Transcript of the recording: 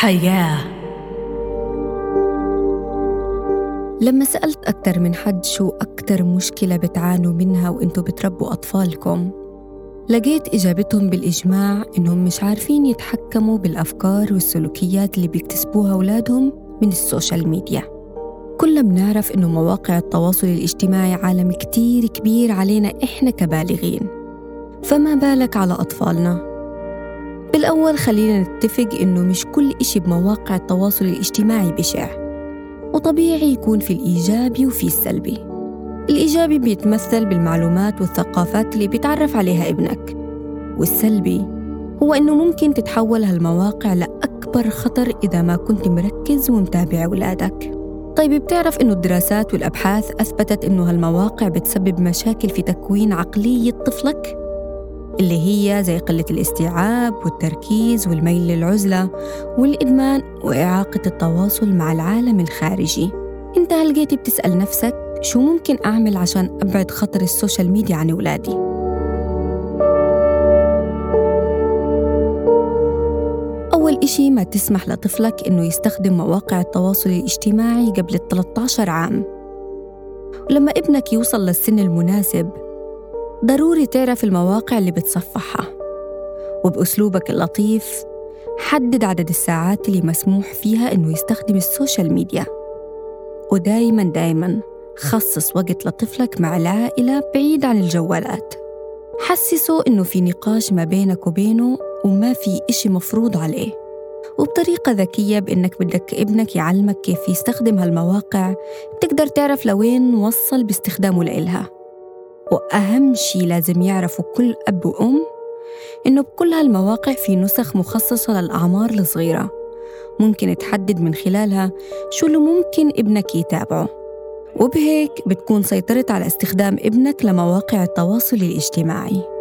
حياة. لما سألت أكثر من حد شو أكثر مشكلة بتعانوا منها وإنتوا بتربوا أطفالكم لقيت إجابتهم بالإجماع إنهم مش عارفين يتحكموا بالأفكار والسلوكيات اللي بيكتسبوها أولادهم من السوشيال ميديا. كلنا بنعرف إنه مواقع التواصل الاجتماعي عالم كتير كبير علينا إحنا كبالغين. فما بالك على أطفالنا؟ بالأول خلينا نتفق إنه مش كل إشي بمواقع التواصل الاجتماعي بشع وطبيعي يكون في الإيجابي وفي السلبي الإيجابي بيتمثل بالمعلومات والثقافات اللي بيتعرف عليها ابنك والسلبي هو إنه ممكن تتحول هالمواقع لأكبر خطر إذا ما كنت مركز ومتابع أولادك طيب بتعرف إنه الدراسات والأبحاث أثبتت إنه هالمواقع بتسبب مشاكل في تكوين عقلية طفلك؟ اللي هي زي قلة الاستيعاب والتركيز والميل للعزلة والإدمان وإعاقة التواصل مع العالم الخارجي إنت هل جيت بتسأل نفسك شو ممكن أعمل عشان أبعد خطر السوشيال ميديا عن أولادي؟ أول إشي ما تسمح لطفلك إنه يستخدم مواقع التواصل الاجتماعي قبل ال 13 عام ولما ابنك يوصل للسن المناسب ضروري تعرف المواقع اللي بتصفحها. وبأسلوبك اللطيف حدد عدد الساعات اللي مسموح فيها إنه يستخدم السوشيال ميديا. ودايما دايما خصص وقت لطفلك مع العائلة بعيد عن الجوالات. حسسه إنه في نقاش ما بينك وبينه وما في إشي مفروض عليه. وبطريقة ذكية بإنك بدك ابنك يعلمك كيف يستخدم هالمواقع بتقدر تعرف لوين وصل باستخدامه لإلها. وأهم شي لازم يعرفوا كل أب وأم إنه بكل هالمواقع في نسخ مخصصة للأعمار الصغيرة. ممكن تحدد من خلالها شو اللي ممكن ابنك يتابعه. وبهيك بتكون سيطرت على استخدام ابنك لمواقع التواصل الاجتماعي.